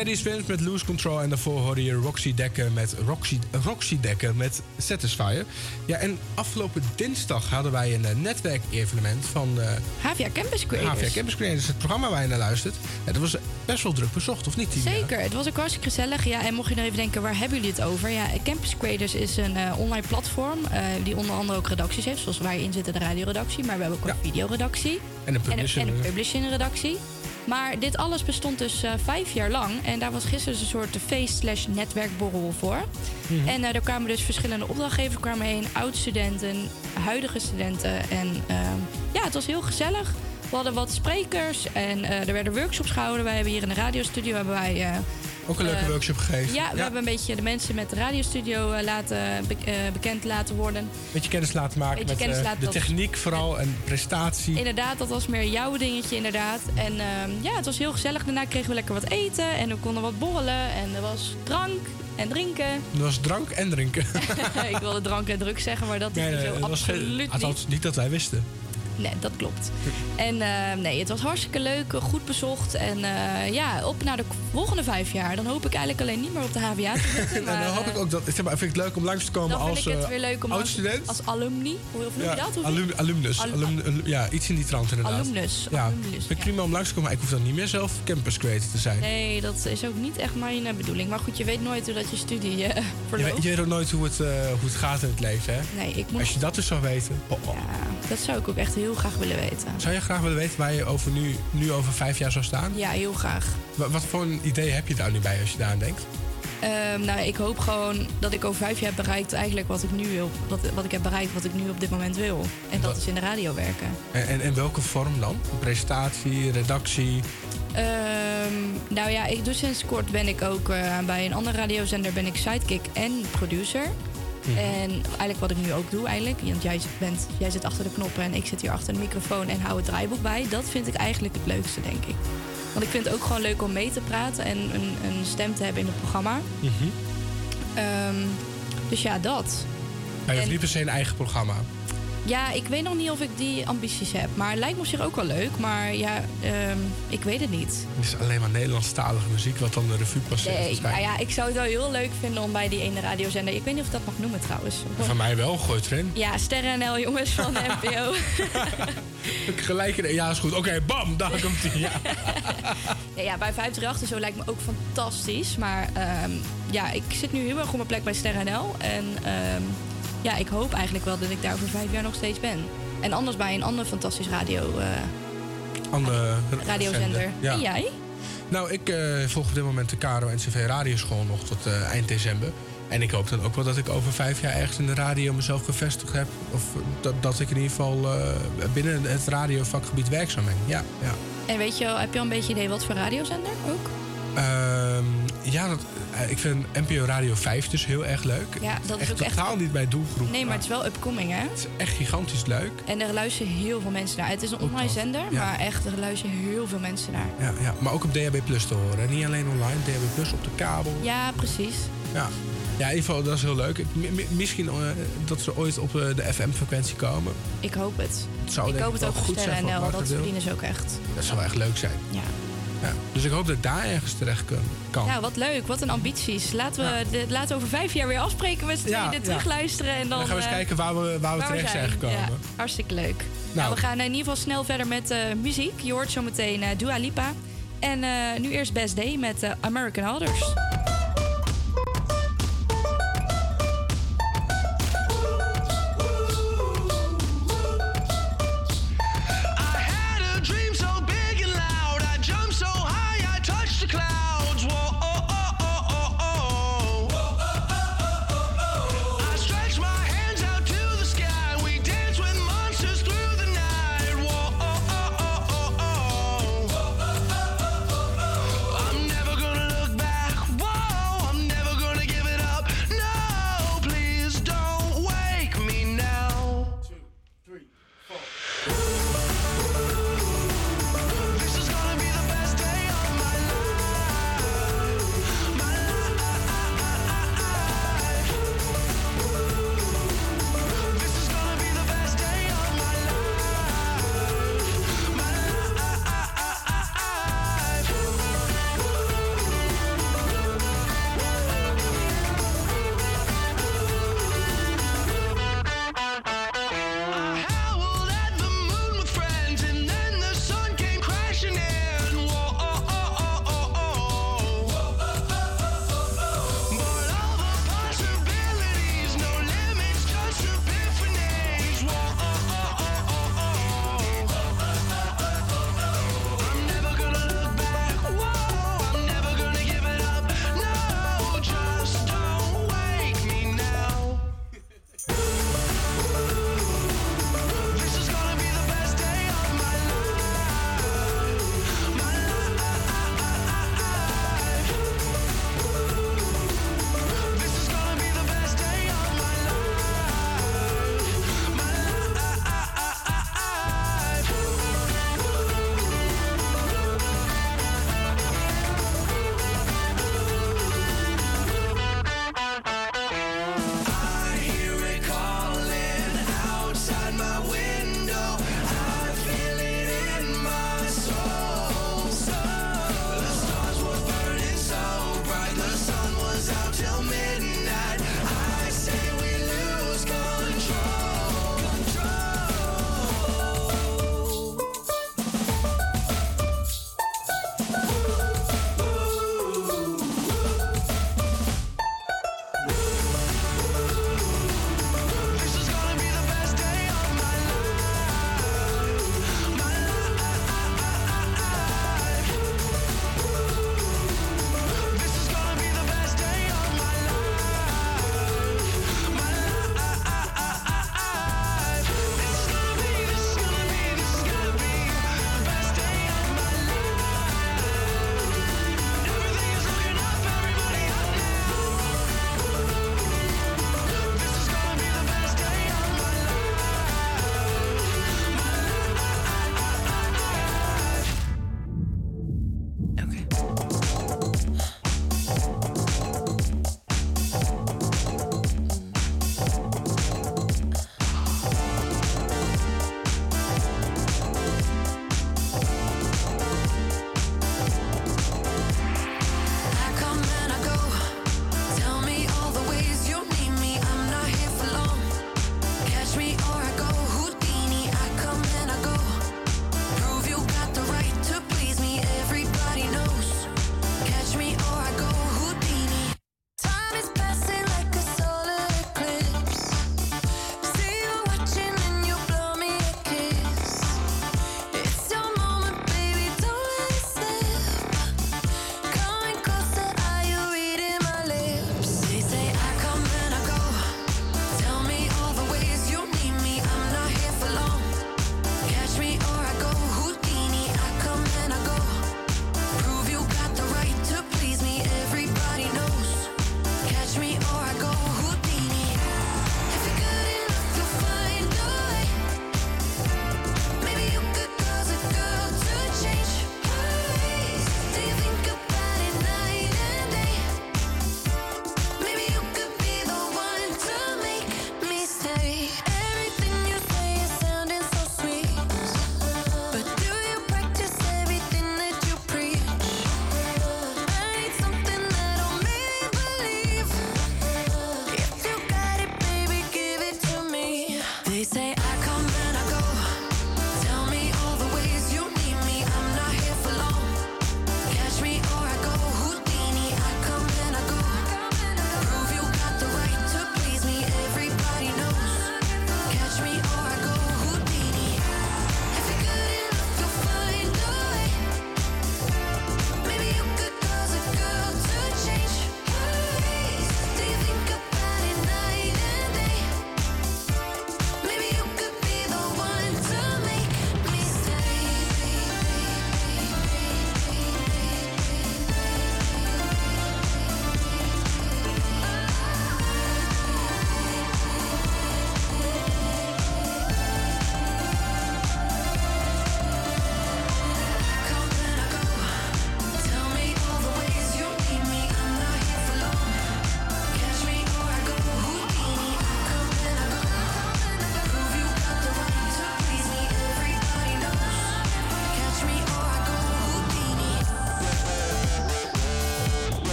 Teddy Swims met Lose Control. En daarvoor hoorde je Roxy Dekker met Roxy, Roxy Dekker met Satisfyer. Ja, en afgelopen dinsdag hadden wij een uh, netwerkevenement van... Uh, Havia Campus Creators. Havia Campus Creators, het programma waar je naar luistert. Ja, dat was best wel druk bezocht, of niet? Zeker, het was ook hartstikke gezellig. Ja, en mocht je nog even denken, waar hebben jullie het over? Ja, Campus Creators is een uh, online platform die onder andere ook redacties heeft. Zoals wij in zitten, de radioredactie. Maar we hebben ook een videoredactie. En een publishing, en een, en een publishing redactie. Maar dit alles bestond dus uh, vijf jaar lang. En daar was gisteren dus een soort feest-slash netwerkborrel voor. -hmm. En uh, er kwamen dus verschillende opdrachtgevers kwamen heen. Oud-studenten, huidige studenten. En uh, ja, het was heel gezellig. We hadden wat sprekers en er werden workshops gehouden. Wij hebben hier in de radiostudio hebben wij ook een leuke uh, workshop gegeven. Ja, we hebben een beetje de mensen met de radiostudio uh, laten, be uh, bekend laten worden. Een beetje kennis laten maken met laten de techniek vooral en prestatie. Inderdaad, dat was meer jouw dingetje inderdaad. En ja, het was heel gezellig. Daarna kregen we lekker wat eten en we konden wat borrelen. En er was drank en drinken. Er was drank en drinken. ik wilde drank en druk zeggen, maar dat is nee, nee, zo absoluut geen, niet. Althans, niet dat wij wisten. Nee, dat klopt. En uh, nee, het was hartstikke leuk, goed bezocht. En uh, ja, op naar de volgende vijf jaar. Dan hoop ik eigenlijk alleen niet meer op de HVA te zitten. maar, dan hoop ik ook dat. Zeg maar, vind ik het leuk om langs te komen als oud-student. Als, als, alumni. Hoe noem je dat? Alum, alumnus. Al Alum, ja, iets in die trant inderdaad. Alumnus. Ja, alumnus, vind ik prima om langs te komen. Maar ik hoef dan niet meer zelf campus creator te zijn. Nee, dat is ook niet echt mijn bedoeling. Maar goed, je weet nooit hoe dat je studie verloopt. Je, je, weet ook nooit hoe het, hoe het gaat in het leven, hè? Nee, ik moet... Als je dat dus zou weten. Oh, oh. Ja, dat zou ik ook echt heel graag willen weten. Zou je graag willen weten waar je over nu, nu over vijf jaar zou staan? Ja, heel graag. Wat, wat voor een idee heb je daar nu bij als je daar aan denkt? Um, nou, ik hoop gewoon dat ik over vijf jaar heb bereikt eigenlijk wat ik nu wil. Wat, wat ik heb bereikt wat ik nu op dit moment wil. En dat is in de radio werken. En, en in welke vorm dan? Presentatie, redactie? Um, nou ja, ik doe sinds kort ben ik ook uh, bij een andere radiozender ben ik sidekick en producer. Mm -hmm. En eigenlijk wat ik nu ook doe, eigenlijk. Want jij, bent, jij zit achter de knoppen en ik zit hier achter de microfoon en hou het draaiboek bij. Dat vind ik eigenlijk het leukste, denk ik. Want ik vind het ook gewoon leuk om mee te praten en een, een stem te hebben in het programma. Mm -hmm. um, dus ja, dat. Maar je hebt niet per se een eigen programma. Ja, ik weet nog niet of ik die ambities heb. Maar het lijkt me op zich ook wel leuk. Maar ja, um, ik weet het niet. Het is alleen maar Nederlandstalige muziek wat dan de revue passeert. Nee, nou ja, ik zou het wel heel leuk vinden om bij die ene radiozender... Ik weet niet of ik dat mag noemen trouwens. Van mij wel, gooi het erin. Ja, Sterren NL jongens van de NPO. Gelijk in Ja, is goed. Oké, okay, bam, daar komt hij. Ja. ja, ja, bij 538 zo lijkt me ook fantastisch. Maar um, ja, ik zit nu heel erg op mijn plek bij Sterren NL. En... Um, ja, ik hoop eigenlijk wel dat ik daar over vijf jaar nog steeds ben. En anders bij een ander fantastisch radio, uh, Andere radiozender. Ja. En jij? Nou, ik uh, volg op dit moment de KRO NCV Radioschool nog tot uh, eind december. En ik hoop dan ook wel dat ik over vijf jaar ergens in de radio mezelf gevestigd heb. Of dat, dat ik in ieder geval binnen het radiovakgebied werkzaam ben. Ja, ja. En weet je, heb je al een beetje idee wat voor radiozender ook? Ja, dat, ik vind NPO Radio 5 dus heel erg leuk. Ja, dat is echt ook totaal echt... niet mijn doelgroep. Nee, maar het is wel upcoming, hè? Het is echt gigantisch leuk. En er luisteren heel veel mensen naar. Het is een online zender, ja. maar echt, er luisteren heel veel mensen naar. Ja, ja, maar ook op DHB Plus te horen. Niet alleen online, DHB Plus op de kabel. Ja, precies. Ja. Ja, in ieder geval, dat is heel leuk. Misschien uh, dat ze ooit op uh, de FM-frequentie komen. Ik hoop het. het zou ik hoop het ook goed zijn. NL, dat verdienen ze ook echt. Dat zou echt leuk zijn. Ja. Ja, dus ik hoop dat ik daar ergens terecht kan. Ja, wat leuk. Wat een ambities. Laten we, ja. de, laten we over vijf jaar weer afspreken met z'n ja, dit terugluisteren. En dan, dan gaan we eens uh, kijken waar we, waar we waar terecht we zijn. zijn gekomen. hartstikke leuk. Nou. nou. we gaan in ieder geval snel verder met uh, muziek. Je hoort zo meteen uh, Dua Lipa. En nu eerst Best Day met American Elders.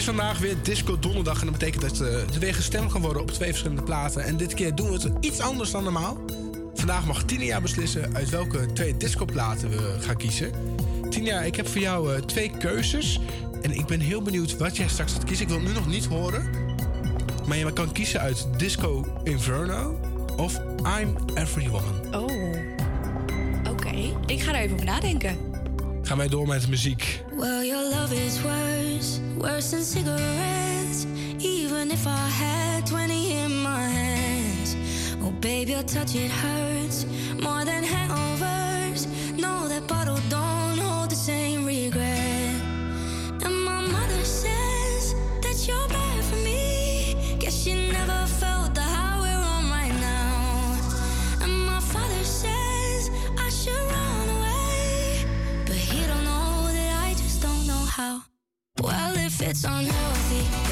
is vandaag weer Disco Donderdag. En dat betekent dat eh, er weer gestemd kan worden op twee verschillende platen. En dit keer doen we het iets anders dan normaal. Vandaag mag Tinia beslissen uit welke twee discoplaten we gaan kiezen. Tinia, ik heb voor jou eh, twee keuzes. En ik ben heel benieuwd wat jij straks gaat kiezen. Ik wil nu nog niet horen. Maar je kan kiezen uit Disco Inferno of I'm Every Woman. Oh, oké. Ik ga er even over nadenken. Door met muziek. Well, your love is worse, worse than cigarettes. Even if I had 20 in my hands. Oh, baby, your touch it hurts more than hell. it's unhealthy.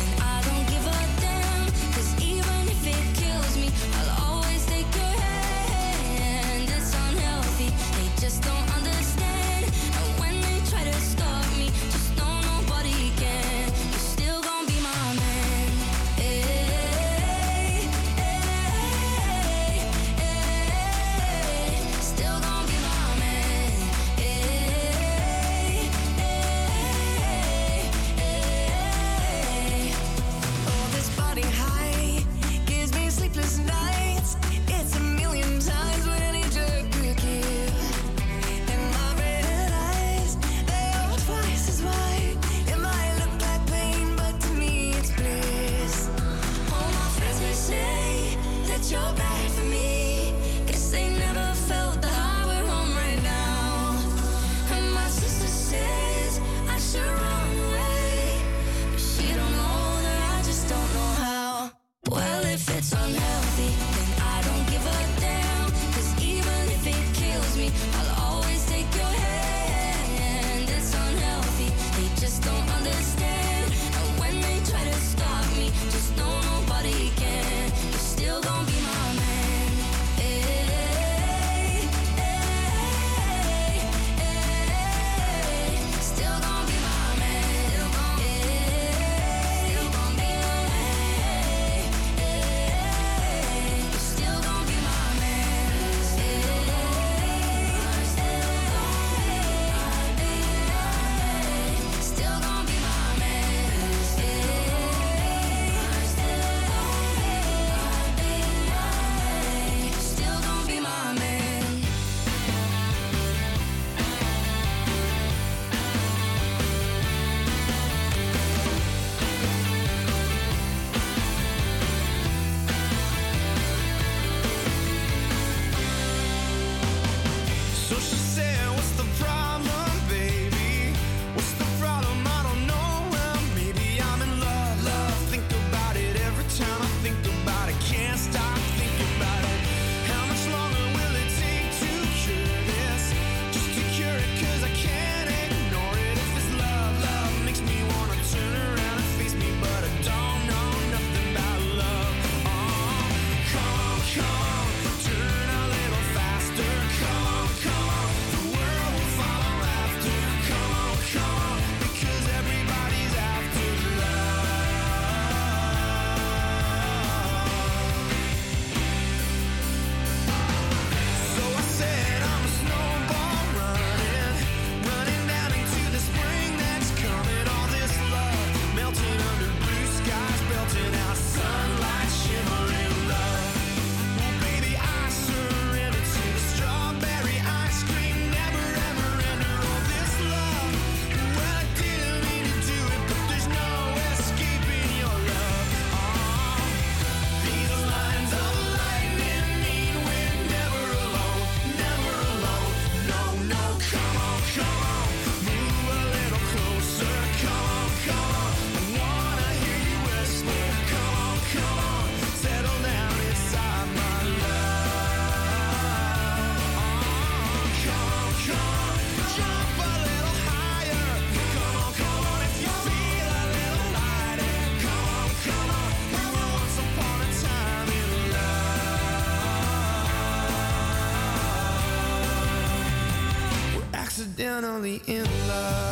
finally in love.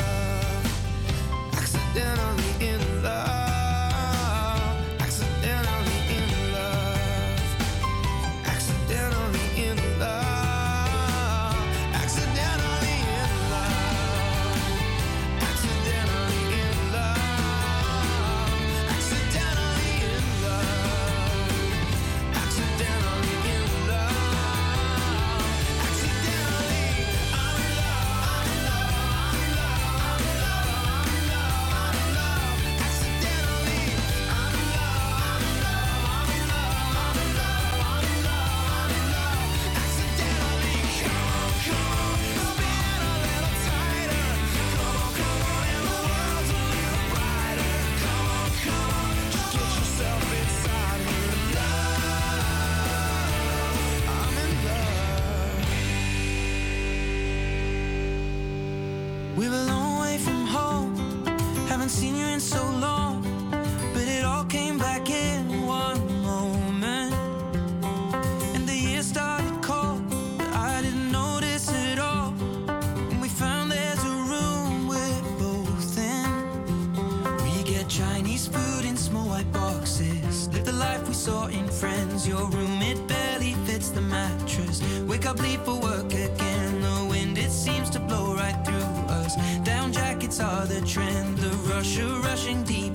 Wake up, leave for work again. The wind, it seems to blow right through us. Down jackets are the trend. The rush rushing deep.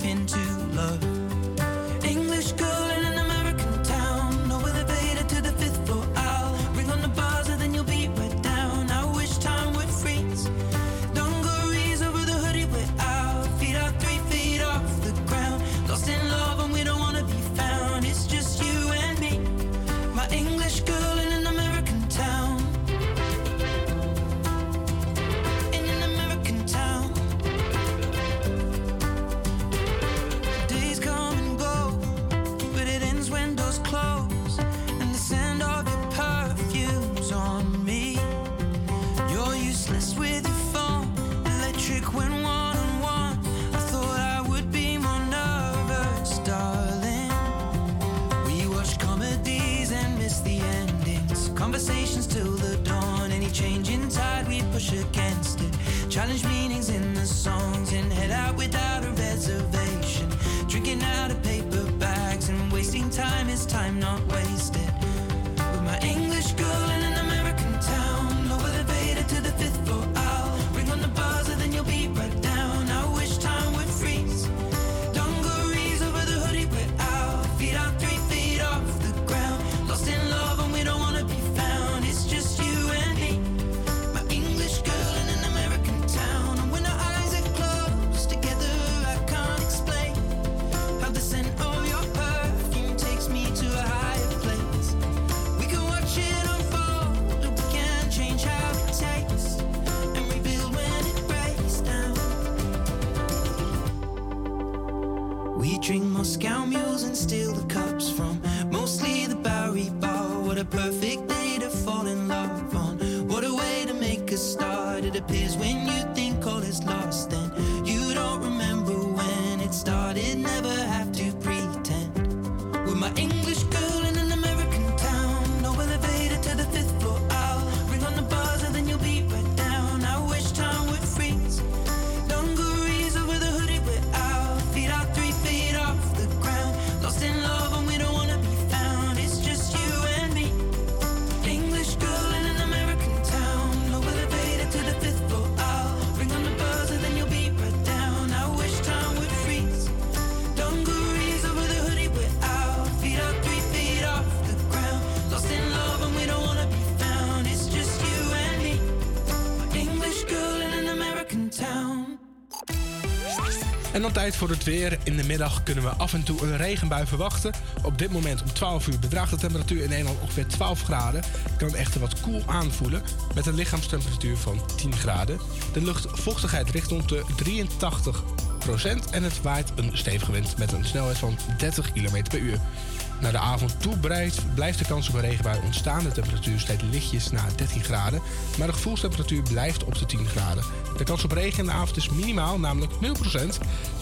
In de middag kunnen we af en toe een regenbui verwachten. Op dit moment om 12 uur bedraagt de temperatuur in Nederland ongeveer 12 graden. Het kan echter wat koel aanvoelen met een lichaamstemperatuur van 10 graden. De luchtvochtigheid richt rond de 83 en het waait een stevige wind met een snelheid van 30 km per uur. Naar de avond toe blijft de kans op een regenbui ontstaan. De temperatuur stijgt lichtjes naar 13 graden, maar de gevoelstemperatuur blijft op de 10 graden. De kans op regen in de avond is minimaal, namelijk 0%.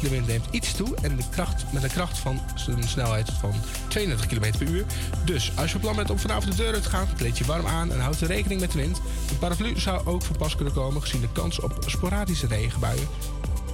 De wind neemt iets toe en de kracht, met een kracht van een snelheid van 32 km per uur. Dus als je plan bent om vanavond de deur uit te gaan, kleed je warm aan en houd rekening met de wind. De paraplu zou ook voor pas kunnen komen gezien de kans op sporadische regenbuien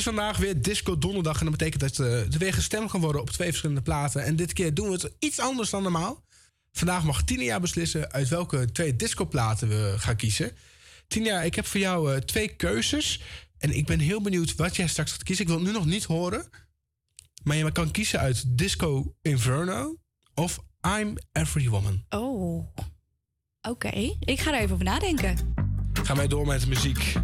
is vandaag weer Disco Donderdag. En dat betekent dat eh, uh, er weer gestemd kan worden op twee verschillende platen. En dit keer doen we het iets anders dan normaal. Vandaag mag Tinia beslissen uit welke twee discoplaten we gaan kiezen. Tinia, ik heb voor jou eh, twee keuzes. En ik ben heel benieuwd wat jij straks gaat kiezen. Ik wil het nu nog niet horen. Maar je kan kiezen uit Disco Inferno of I'm Every Woman. Oh, oké. Ik ga er even over nadenken. Ga wij door met muziek.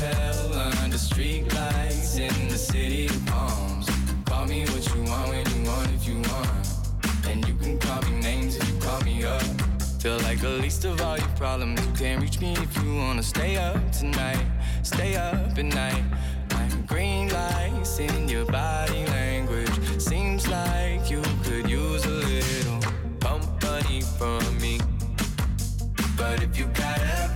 hotel under street lights in the city of palms. Call me what you want when you want if you want. And you can call me names if you call me up. Feel like the least of all your problems. You can't reach me if you wanna stay up tonight. Stay up at night. Like green lights in your body language. Seems like you could use a little company from me. But if you got a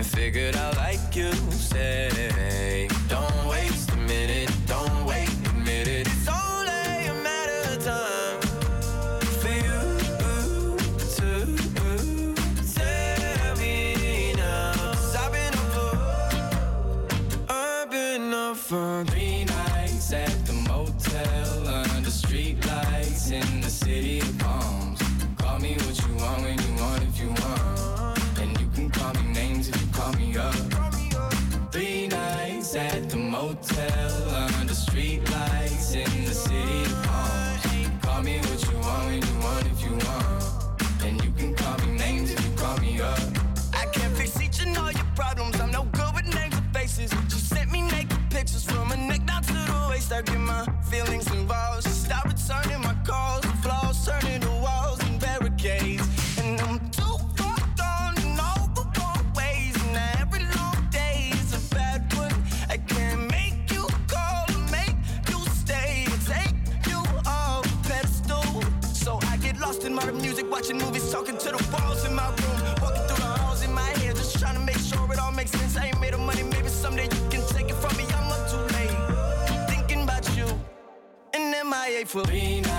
and figured out like you say, don't waste a minute, don't wait a minute. It's only a matter of time for you to tell me now. i I've been up for, I've been up for. stuck in my feelings and. Stop returning my calls. Jij voor?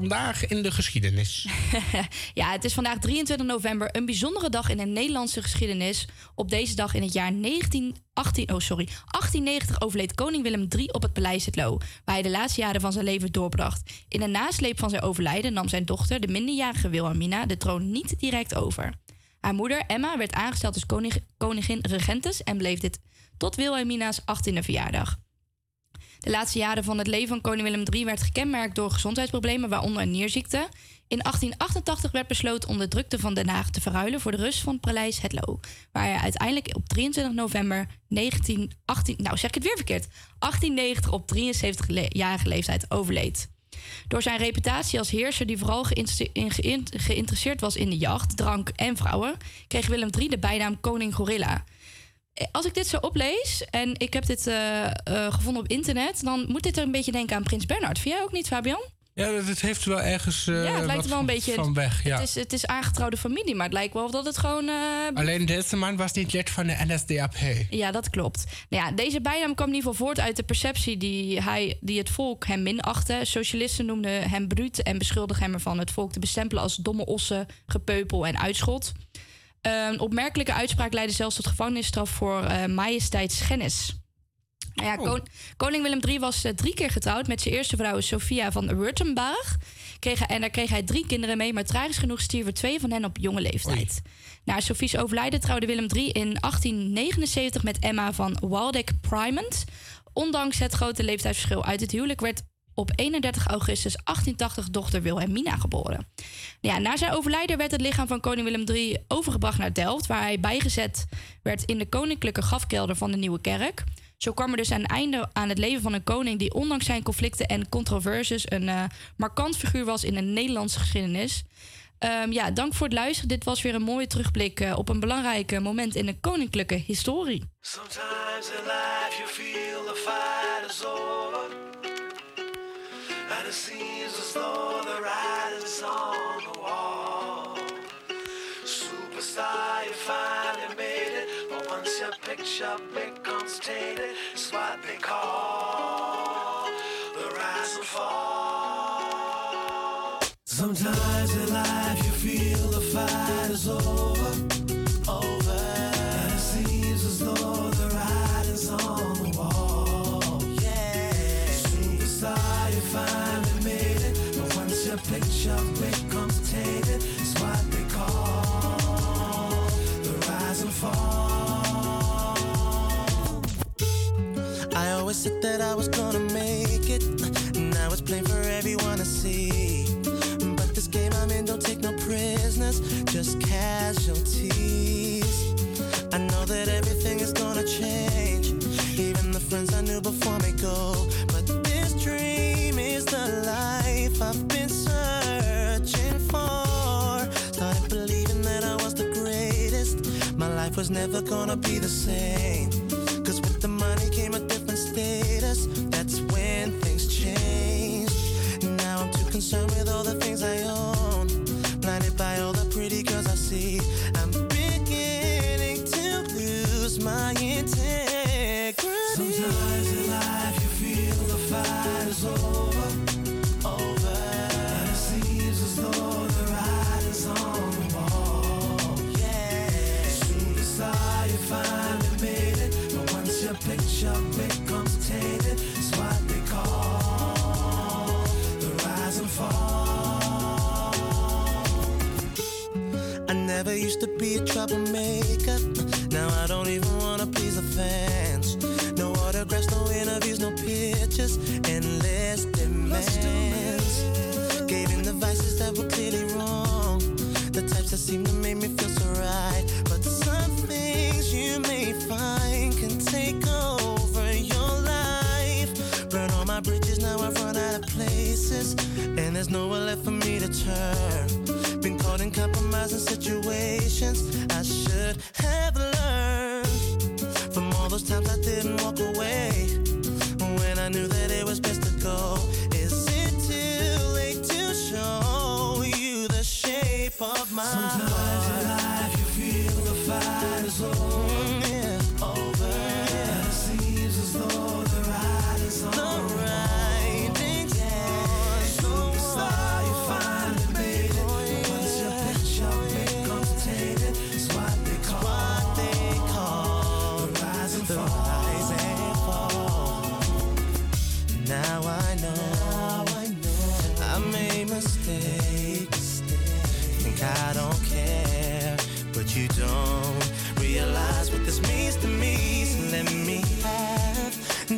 Vandaag in de geschiedenis. Ja, het is vandaag 23 november, een bijzondere dag in de Nederlandse geschiedenis. Op deze dag in het jaar 1918, oh sorry, 1890 overleed koning Willem III op het paleis Het Loo, waar hij de laatste jaren van zijn leven doorbracht. In de nasleep van zijn overlijden nam zijn dochter, de minderjarige Wilhelmina, de troon niet direct over. Haar moeder Emma werd aangesteld als koning, koningin regentes en bleef dit tot Wilhelmina's 18e verjaardag. De laatste jaren van het leven van koning Willem III werd gekenmerkt door gezondheidsproblemen, waaronder een nierziekte. In 1888 werd besloten om de drukte van Den Haag te verruilen voor de rust van Paleis Het Loo, waar hij uiteindelijk op 23 november 1918, nou zeg ik het weer verkeerd, 1890 op 73-jarige leeftijd overleed. Door zijn reputatie als heerser, die vooral geïnteresseerd was in de jacht, drank en vrouwen, kreeg Willem III de bijnaam Koning Gorilla. Als ik dit zo oplees, en ik heb dit eh, eh, gevonden op internet, dan moet dit er een beetje denken aan Prins Bernhard. Vind jij ook niet, Fabian? Ja, het heeft wel ergens. eh, ja, het lijkt wel een beetje. van weg. Ja. Het, is, het is aangetrouwde familie, maar het lijkt wel dat het gewoon. eh, Alleen deze man was niet lid van de NSDAP. Ja, dat klopt. Nou ja, deze bijnaam kwam in ieder geval voort uit de perceptie die, hij, die het volk hem minachtte. Socialisten noemden hem bruut en beschuldigden hem ervan het volk te bestempelen als domme ossen, gepeupel en uitschot. Een opmerkelijke uitspraak leidde zelfs tot gevangenisstraf voor majesteitsschennis. Nou ja, kon- koning Willem III was eh, drie keer getrouwd met zijn eerste vrouw Sophia van Württemberg. Kreeg en daar kreeg hij drie kinderen mee, maar tragisch genoeg stierven twee van hen op jonge leeftijd. Na Sophie's overlijden trouwde Willem III in 1879 met Emma van Waldeck-Pyrmont. Ondanks het grote leeftijdsverschil uit het huwelijk werd op 31 augustus 1880 dochter Wilhelmina geboren. Ja, na zijn overlijden werd het lichaam van koning Willem III overgebracht naar Delft, waar hij bijgezet werd in de koninklijke grafkelder van de Nieuwe Kerk. Zo kwam er dus een einde aan het leven van een koning die ondanks zijn conflicten en controversies een eh, markant figuur was in de Nederlandse geschiedenis. Ehm, ja, dank voor het luisteren. Dit was weer een mooie terugblik eh, op een belangrijk moment in de koninklijke historie. Sometimes in life you feel. And it seems as though the writing's on the wall. Superstar, you finally made it. But once your picture becomes tainted, it's what they call the rise and fall. Sometimes in life you feel the fight is over. Over. Picture becomes tainted, it's what they call the rise and fall. I always said that I was gonna make it. Now it's plain for everyone to see. But this game I'm in don't take no prisoners, just casualties. I know that everything is gonna change. Even the friends I knew before was never gonna be the same. Cause with the money came a different status. That's when things changed. Now I'm too concerned with all the things I own. A troublemaker. Now I don't even wanna please the fans. No autographs, no interviews, no pictures, endless demands. Gave in the vices that were clearly wrong. The types that seem to make me feel so right. But some things you may find can take over your life. Burn all my bridges, now I've run out of places. And there's nowhere left for me to turn. Compromising situations. I should have learned from all those times I didn't walk away. When I knew that it was best to go. Is it too late to show you the shape of my in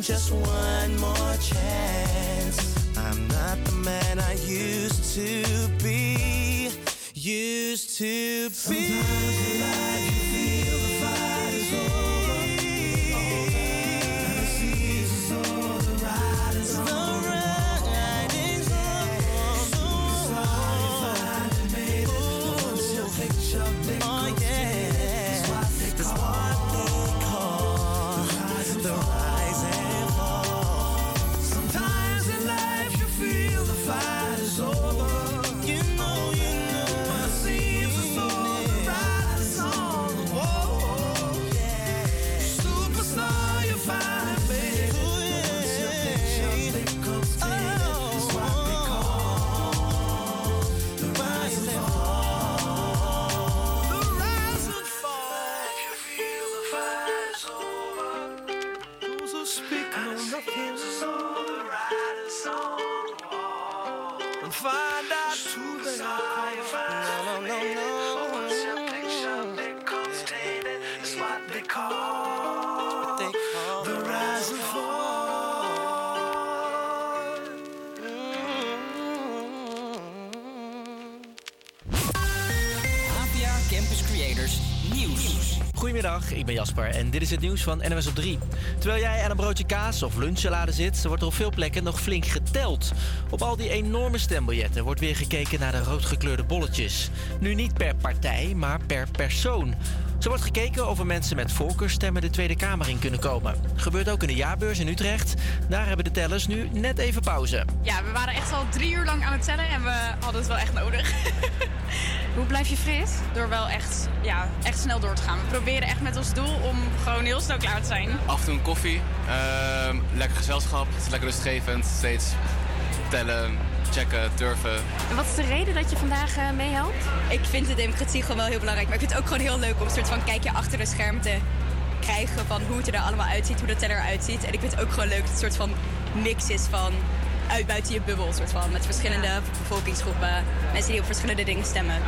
just one more chance. I'm not the man I used to be. Used to be. Ik ben Jasper en dit is het nieuws van NWS op 3. Terwijl jij aan een broodje kaas of lunchsalade zit, wordt er op veel plekken nog flink geteld. Op al die enorme stembiljetten wordt weer gekeken naar de roodgekleurde bolletjes. Nu niet per partij, maar per persoon. Zo wordt gekeken of er mensen met voorkeurstemmen de Tweede Kamer in kunnen komen. Gebeurt ook in de jaarbeurs in Utrecht. Daar hebben de tellers nu net even pauze. Ja, we waren echt al drie uur lang aan het tellen en we hadden het wel echt nodig. Hoe blijf je fris? Door wel echt, ja, echt snel door te gaan. We proberen echt met ons doel om gewoon heel snel klaar te zijn. Af en toe een koffie, ehm, lekker gezelschap, het is lekker rustgevend, steeds tellen, checken, turven. En wat is de reden dat je vandaag uh, meehelpt? Ik vind de democratie gewoon wel heel belangrijk. Maar ik vind het ook gewoon heel leuk om een soort van kijkje achter de scherm te krijgen van hoe het er allemaal uitziet, hoe de teller eruit ziet. En ik vind het ook gewoon leuk dat het een soort van mix is van uit buiten je bubbel, soort van, met verschillende bevolkingsgroepen, mensen die op verschillende dingen stemmen.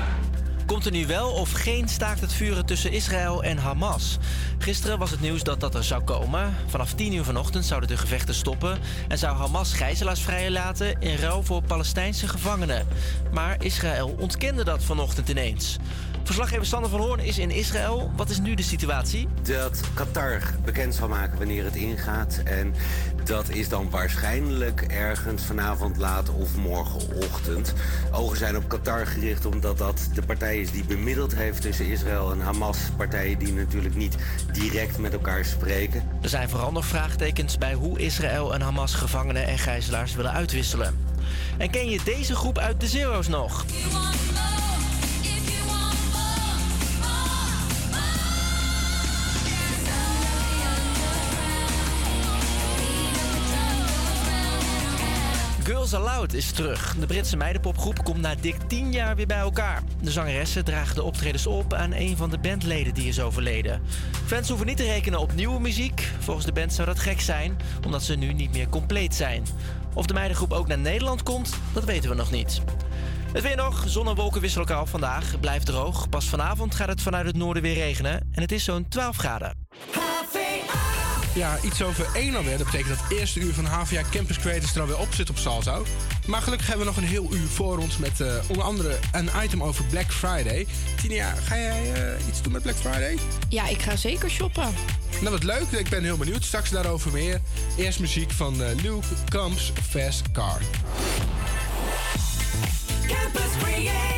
Komt er nu wel of geen staakt het vuren tussen Israël en Hamas? Gisteren was het nieuws dat dat er zou komen. Vanaf 10 uur vanochtend zouden de gevechten stoppen en zou Hamas gijzelaars vrijlaten in ruil voor Palestijnse gevangenen. Maar Israël ontkende dat vanochtend ineens. Verslaggever Sander van Hoorn is in Israël. Wat is nu de situatie? Dat Qatar bekend zal maken wanneer het ingaat. En dat is dan waarschijnlijk ergens vanavond laat of morgenochtend. Ogen zijn op Qatar gericht omdat dat de partij is die bemiddeld heeft tussen Israël en Hamas. Partijen die natuurlijk niet direct met elkaar spreken. Er zijn vooral nog vraagtekens bij hoe Israël en Hamas gevangenen en gijzelaars willen uitwisselen. En ken je deze groep uit de Zero's nog? Girls Aloud is terug. De Britse meidenpopgroep komt na dik 10 jaar weer bij elkaar. De zangeressen dragen de optredens op aan een van de bandleden die is overleden. Fans hoeven niet te rekenen op nieuwe muziek. Volgens de band zou dat gek zijn, omdat ze nu niet meer compleet zijn. Of de meidengroep ook naar Nederland komt, dat weten we nog niet. Het weer nog. Zon en wolken wisselen elkaar vandaag. Blijft droog. Pas vanavond gaat het vanuit het noorden weer regenen. En het is zo'n 12 graden. Ja, iets over 1 alweer. Dat betekent dat het eerste uur van HVA Campus Creators er alweer op zit op Salzo. Maar gelukkig hebben we nog een heel uur voor ons met eh, onder andere een item over Black Friday. Tinia, ga jij eh, iets doen met Black Friday? Ja, ik ga zeker shoppen. Nou, wat leuk. Ik ben heel benieuwd. Straks daarover meer. Eerst muziek van eh, Luke Combs Fast Car. Campus Creators,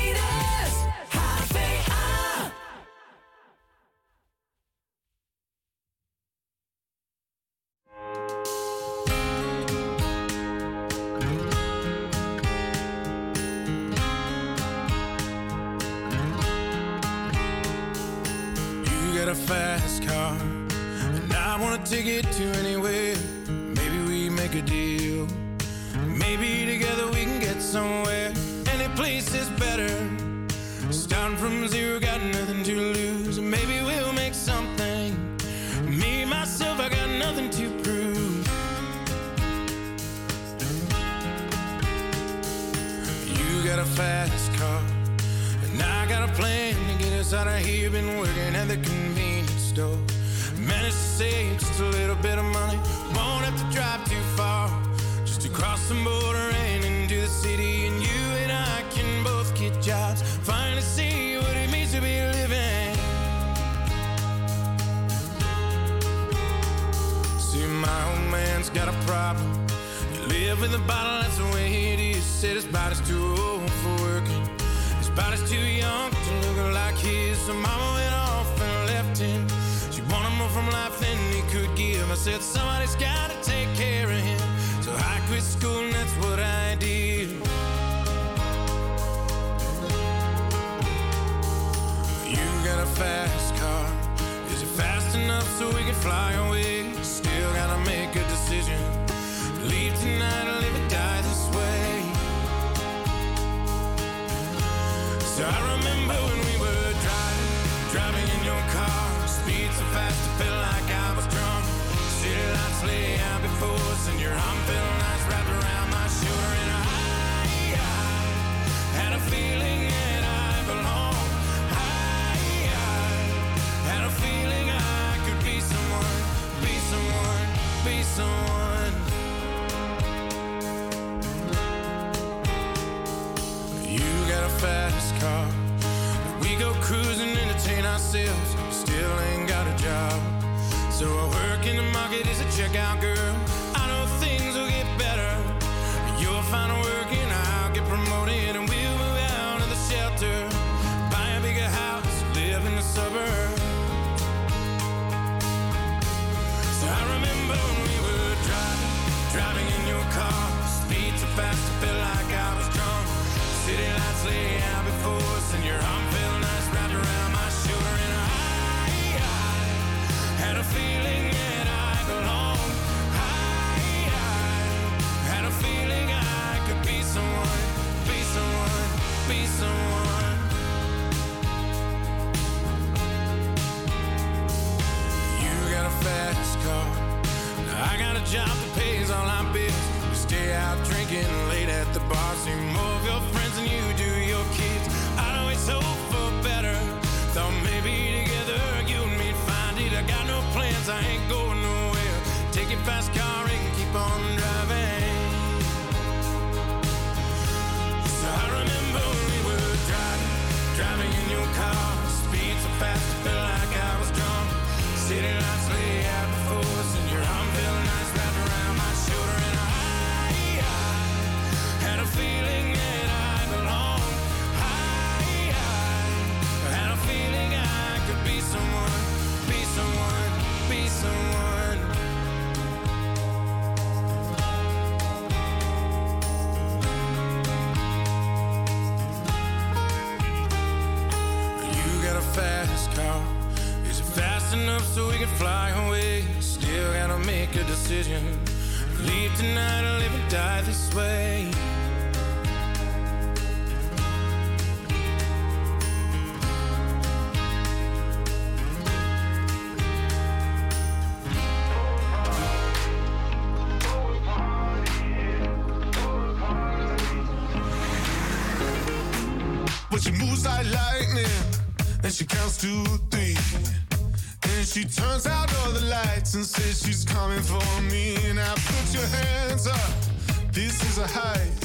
moves like lightning, and she counts to three. And she turns out all the lights and says she's coming for me. And I put your hands up, this is a heist.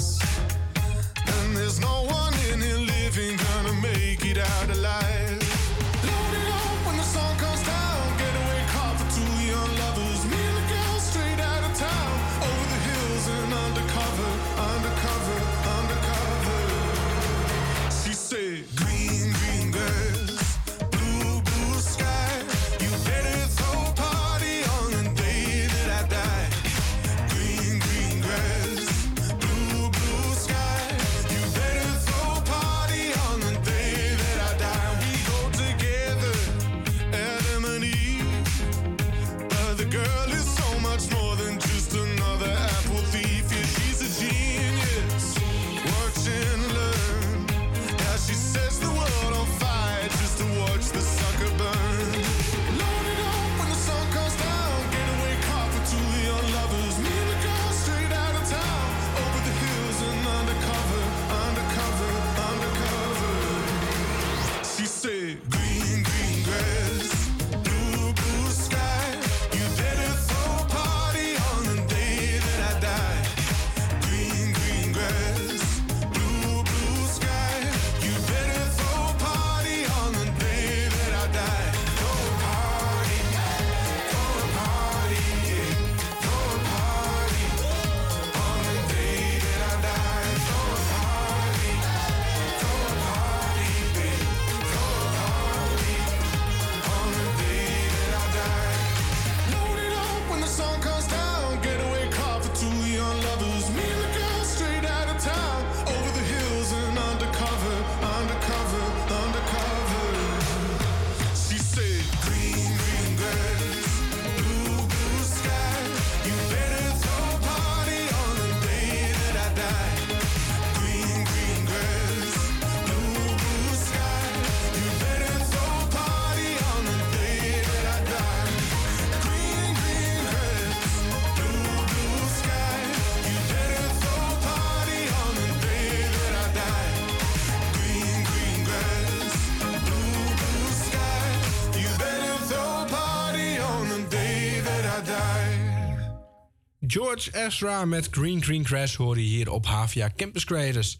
George Ezra met Green Green Grass horen hier op Havia Campus Creators.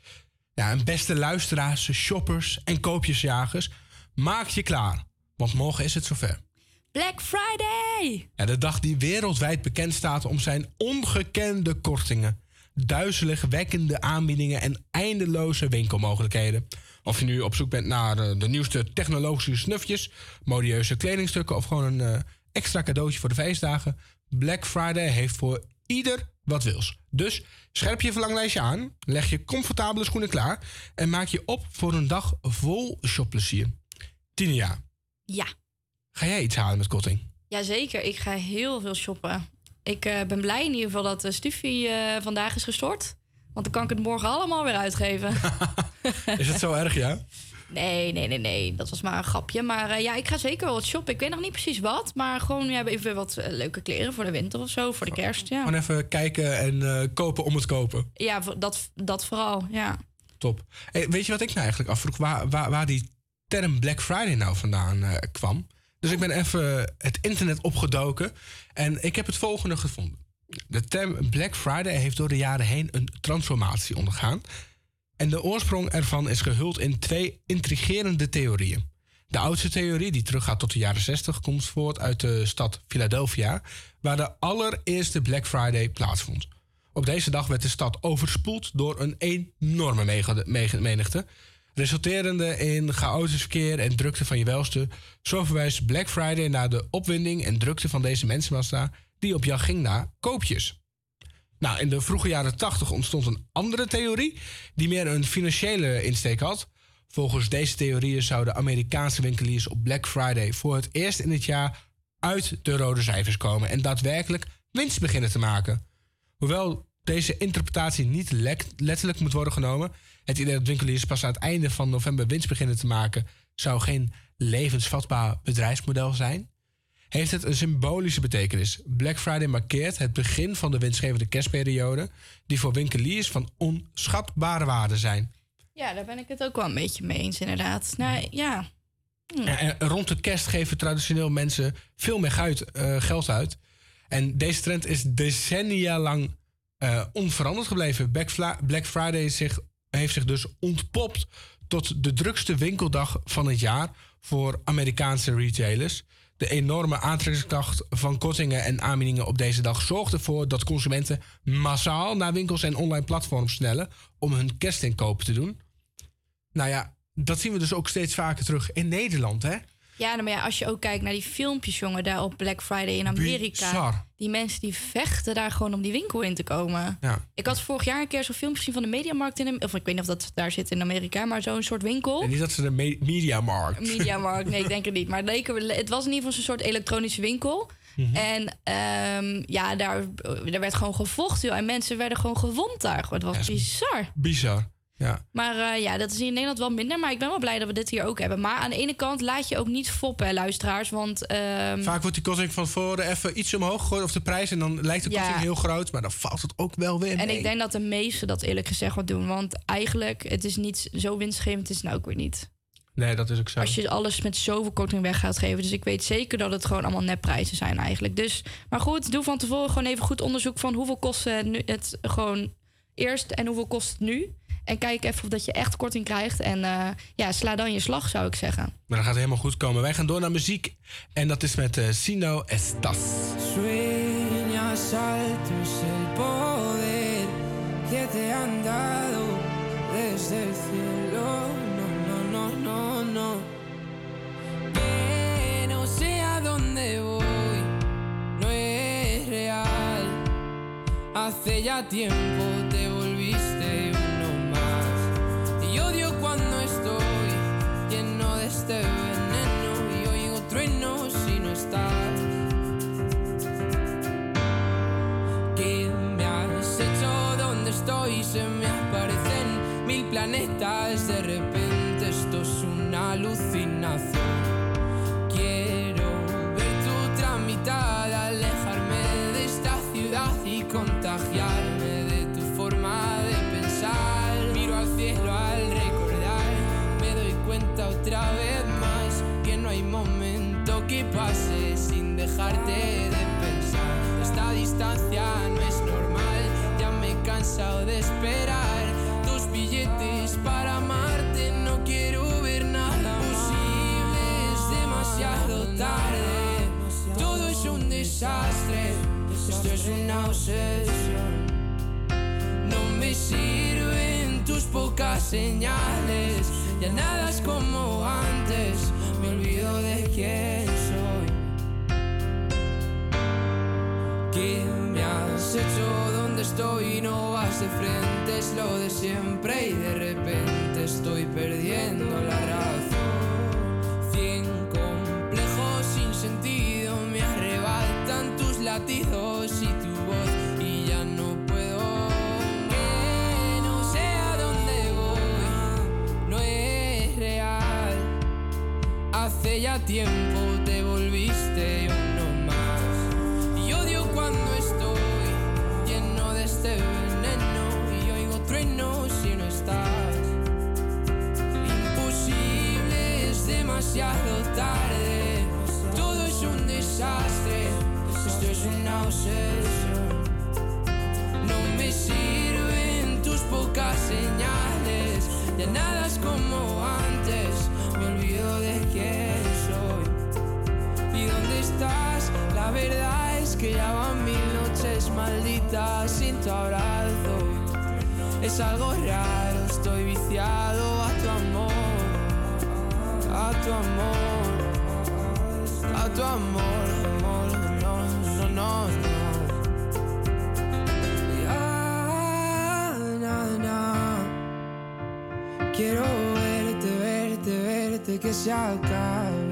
Ja, en beste luisteraars, shoppers en koopjesjagers, maak je klaar, want morgen is het zover. Black Friday! Ja, de dag die wereldwijd bekend staat om zijn ongekende kortingen, duizeligwekkende aanbiedingen en eindeloze winkelmogelijkheden. Of je nu op zoek bent naar eh, de, nieuwste technologische snufjes, modieuze kledingstukken of gewoon een eh, extra cadeautje voor de feestdagen. Black Friday heeft voor ieder wat wils. Dus scherp je verlanglijstje aan, leg je comfortabele schoenen klaar en maak je op voor een dag vol shopplezier. Tinia, Ja, ga jij iets halen met korting? jazeker. Ik ga heel veel shoppen. Ik eh, ben blij in ieder geval dat de stufie eh, vandaag is gestort. Want dan kan ik het morgen allemaal weer uitgeven. Is het zo erg, ja? Nee, nee, nee, nee. Dat was maar een grapje. Maar eh, ja, ik ga zeker wel wat shoppen. Ik weet nog niet precies wat. Maar gewoon ja, even wat eh, leuke kleren voor de winter of zo. Voor de kerst, ja. Gewoon even kijken en eh, kopen om het kopen. Ja, dat, dat vooral, ja. Top. Hey, weet je wat ik nou eigenlijk afvroeg? Waar, waar, waar die term Black Friday nou vandaan kwam? Dus ik ben even het internet opgedoken en ik heb het volgende gevonden. De term Black Friday heeft door de jaren heen een transformatie ondergaan. En de oorsprong ervan is gehuld in twee intrigerende theorieën. De oudste theorie, die teruggaat tot de jaren 60, komt voort uit de stad Philadelphia, waar de allereerste Black Friday plaatsvond. Op deze dag werd de stad overspoeld door een enorme menigte, resulterende in chaotisch verkeer en drukte van je welste. Zo verwijst Black Friday naar de opwinding en drukte van deze mensenmassa die op jacht ging naar koopjes. Nou, in de vroege jaren 80 ontstond een andere theorie die meer een financiële insteek had. Volgens deze theorieën zouden Amerikaanse winkeliers op Black Friday voor het eerst in het jaar uit de rode cijfers komen en daadwerkelijk winst beginnen te maken. Hoewel deze interpretatie niet letterlijk moet worden genomen, het idee dat winkeliers pas aan het einde van november winst beginnen te maken, zou geen levensvatbaar bedrijfsmodel zijn heeft het een symbolische betekenis. Black Friday markeert het begin van de winstgevende kerstperiode, die voor winkeliers van onschatbare waarde zijn. Ja, daar ben ik het ook wel een beetje mee eens, inderdaad. Nou, ja. Hm. En, rond de kerst geven traditioneel mensen veel meer uit, eh, geld uit. En deze trend is decennia lang eh, onveranderd gebleven. Black Friday zich, heeft zich dus ontpopt tot de drukste winkeldag van het jaar voor Amerikaanse retailers. De enorme aantrekkingskracht van kortingen en aanbiedingen op deze dag zorgt ervoor dat consumenten massaal naar winkels en online platforms snellen om hun kerstinkopen te doen. Nou ja, dat zien we dus ook steeds vaker terug in Nederland, hè? Ja, nou, maar ja, als je ook kijkt naar die filmpjes, jongen, daar op Black Friday in Amerika. Bizar. Die mensen die vechten daar gewoon om die winkel in te komen. Ja. Ik had vorig jaar een keer zo'n filmpje gezien van de Mediamarkt in... Of ik weet niet of dat daar zit in Amerika, maar zo'n soort winkel. En niet dat ze de me- mediamarkt. Mediamarkt, nee, ik denk het niet. Maar het, het was in ieder geval zo'n soort elektronische winkel. Mhm. En ehm, ja, daar, daar werd gewoon gevochten. joh. En mensen werden gewoon gewond daar. Het was bizar. Bizar. Ja. Maar eh, ja, dat is in Nederland wel minder. Maar ik ben wel blij dat we dit hier ook hebben. Maar aan de ene kant laat je ook niet foppen, hè, luisteraars. Want ehm, Vaak wordt die korting van voren even iets omhoog gegooid, of de prijs, en dan lijkt de Ja. korting heel groot, maar dan valt het ook wel weer En ik denk dat de meesten dat eerlijk gezegd wat doen. Want eigenlijk, het is niet zo winstgevend, het is nou ook weer niet. Nee, dat is ook zo. Als je alles met zoveel korting weg gaat geven. Dus ik weet zeker dat het gewoon allemaal nepprijzen zijn eigenlijk. Dus, maar goed, doe van tevoren gewoon even goed onderzoek van hoeveel kost het, nu, het gewoon eerst en hoeveel kost het nu. En kijk even of dat je echt korting krijgt. En eh, ja, sla dan je slag, zou ik zeggen. Maar dat gaat helemaal goed komen. Wij gaan door naar muziek. En dat is met eh, Sino Estas. Sueñas altos el poder que te han dado desde el cielo. No, no, no, no, no. Que no sé a dónde voy, no es real. Hace ya tiempo este veneno y oigo truenos si no estás. ¿Qué me has hecho? ¿Dónde estoy? Se me aparecen mil planetas. De repente esto es una alucinación. Quiero ver tu tramitada, alejarme de esta ciudad y contagiarme de tu forma de pensar. Miro al cielo al recordar, me doy cuenta otra vez dejarte de pensar. Esta distancia no es normal, ya me he cansado de esperar tus billetes para amarte. No quiero ver nada posible, es demasiado desastre. Esto es una obsesión. No me sirven tus pocas señales. Ya nada es como antes. Me olvido de quién soy. ¿Qué me has hecho? ¿Dónde estoy? No vas de frente, es lo de siempre y de repente estoy perdiendo la razón. Cien complejos sin sentido me arrebatan tus latidos y tu voz y ya no puedo. Que no sé a voy, no es real. Hace ya tiempo demasiado tarde. Todo es un desastre. Esto es una obsesión. No me sirven tus pocas señales. Ya nada es como antes. Me olvido de quién soy. ¿Y dónde estás? La verdad es que ya van mil noches malditas sin tu abrazo. Es algo raro, estoy viciado a tu amor, tu amor, a tu amor, amor, no, no, no, no. Ya, na, na. Quiero verte, verte, verte, que se acabe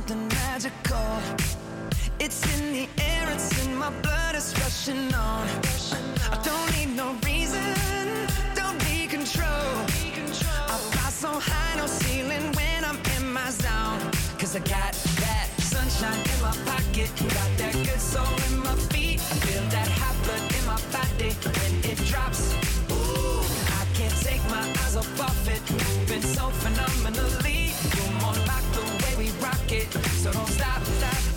Something magical. It's in the air, it's in my blood, it's rushing on. I don't need no reason, don't need control. I fly so high, no ceiling when I'm in my zone. Cause I got that sunshine in my pocket, got that good soul in my feet. I feel that hot blood in my body when it drops. Ooh, I can't take my eyes off of it, moving so phenomenally. You're way we rock it, so don't stop, stop,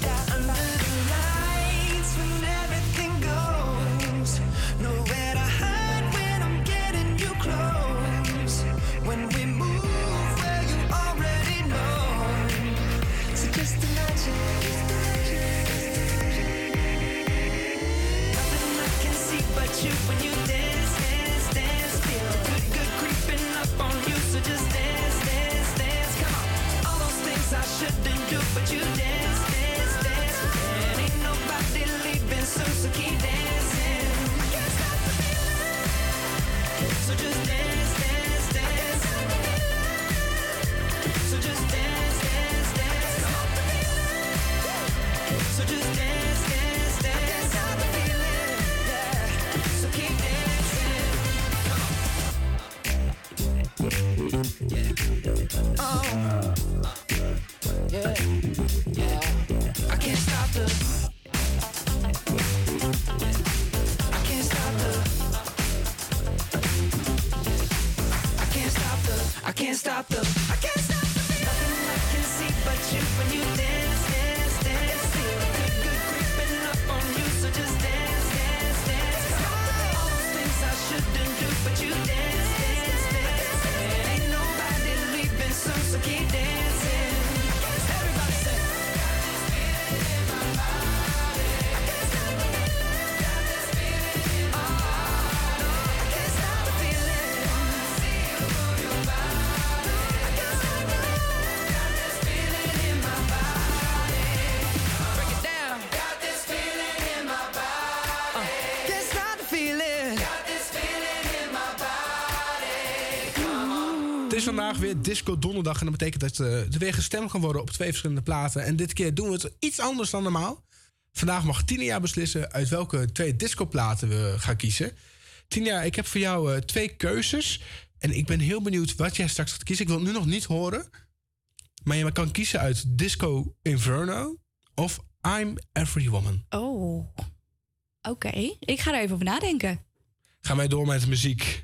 but you dance, vandaag weer Disco Donderdag. En dat betekent dat eh, er weer gestemd kan worden op twee verschillende platen. En dit keer doen we het iets anders dan normaal. Vandaag mag Tinia beslissen uit welke twee discoplaten we gaan kiezen. Tinia, ik heb voor jou eh, twee keuzes. En ik ben heel benieuwd wat jij straks gaat kiezen. Ik wil het nu nog niet horen. Maar je kan kiezen uit Disco Inferno of I'm Every Woman. Oh. Oké, ik ga er even over nadenken. Gaan wij door met de muziek.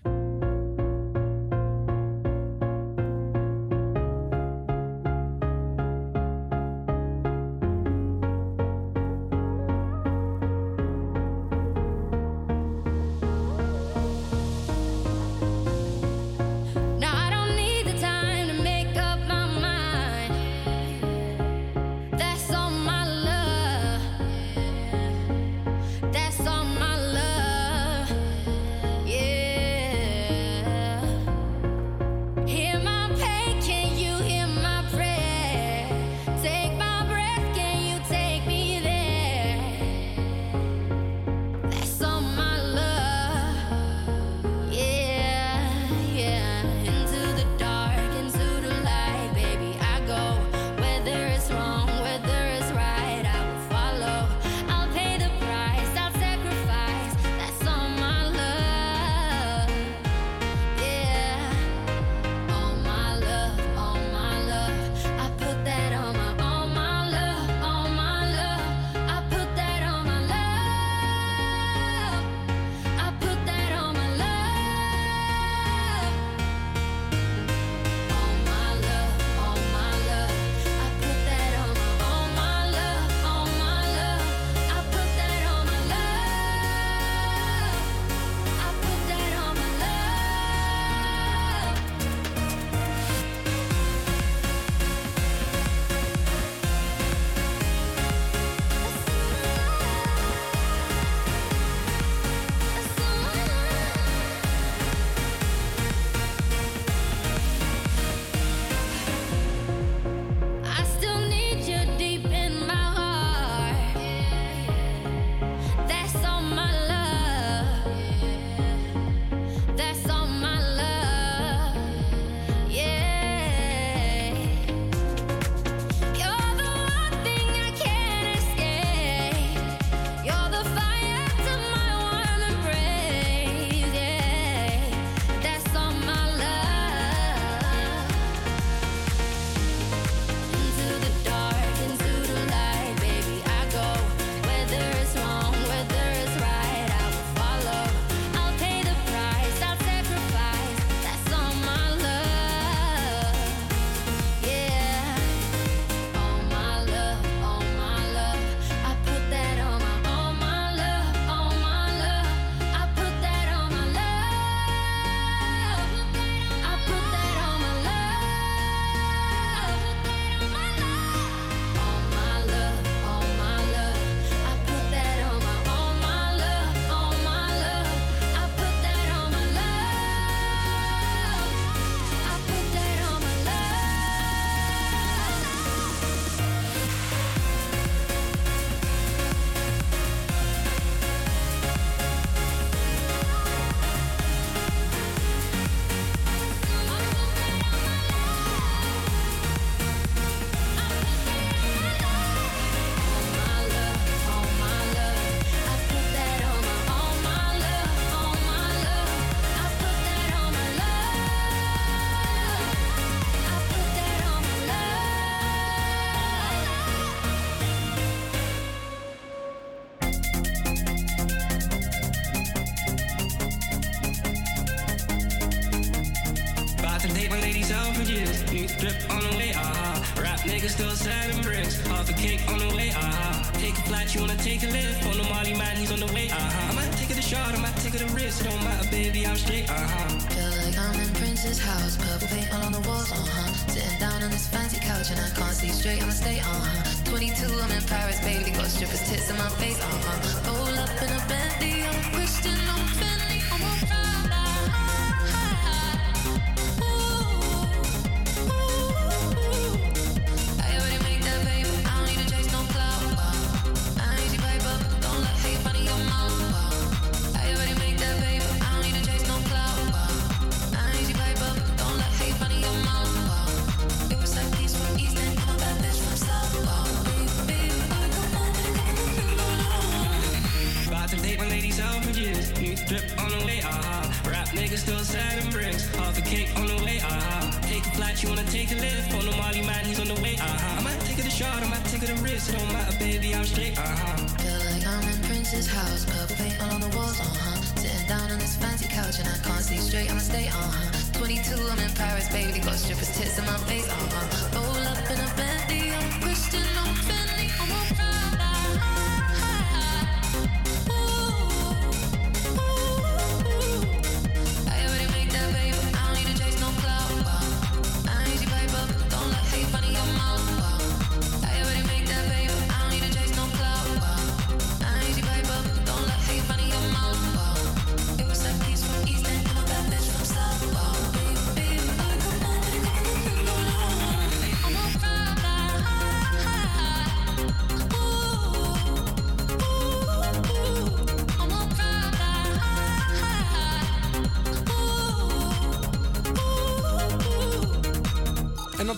I'm uh-huh. Feel like I'm in Prince's house, purple paint all on the walls, uh-huh. Sitting down on this fancy couch and I can't see straight, I'ma stay, uh-huh. 22, I'm in Paris, baby, got strippers tits in my face, uh-huh. Roll up in a Bentley, I'm Christian, I'm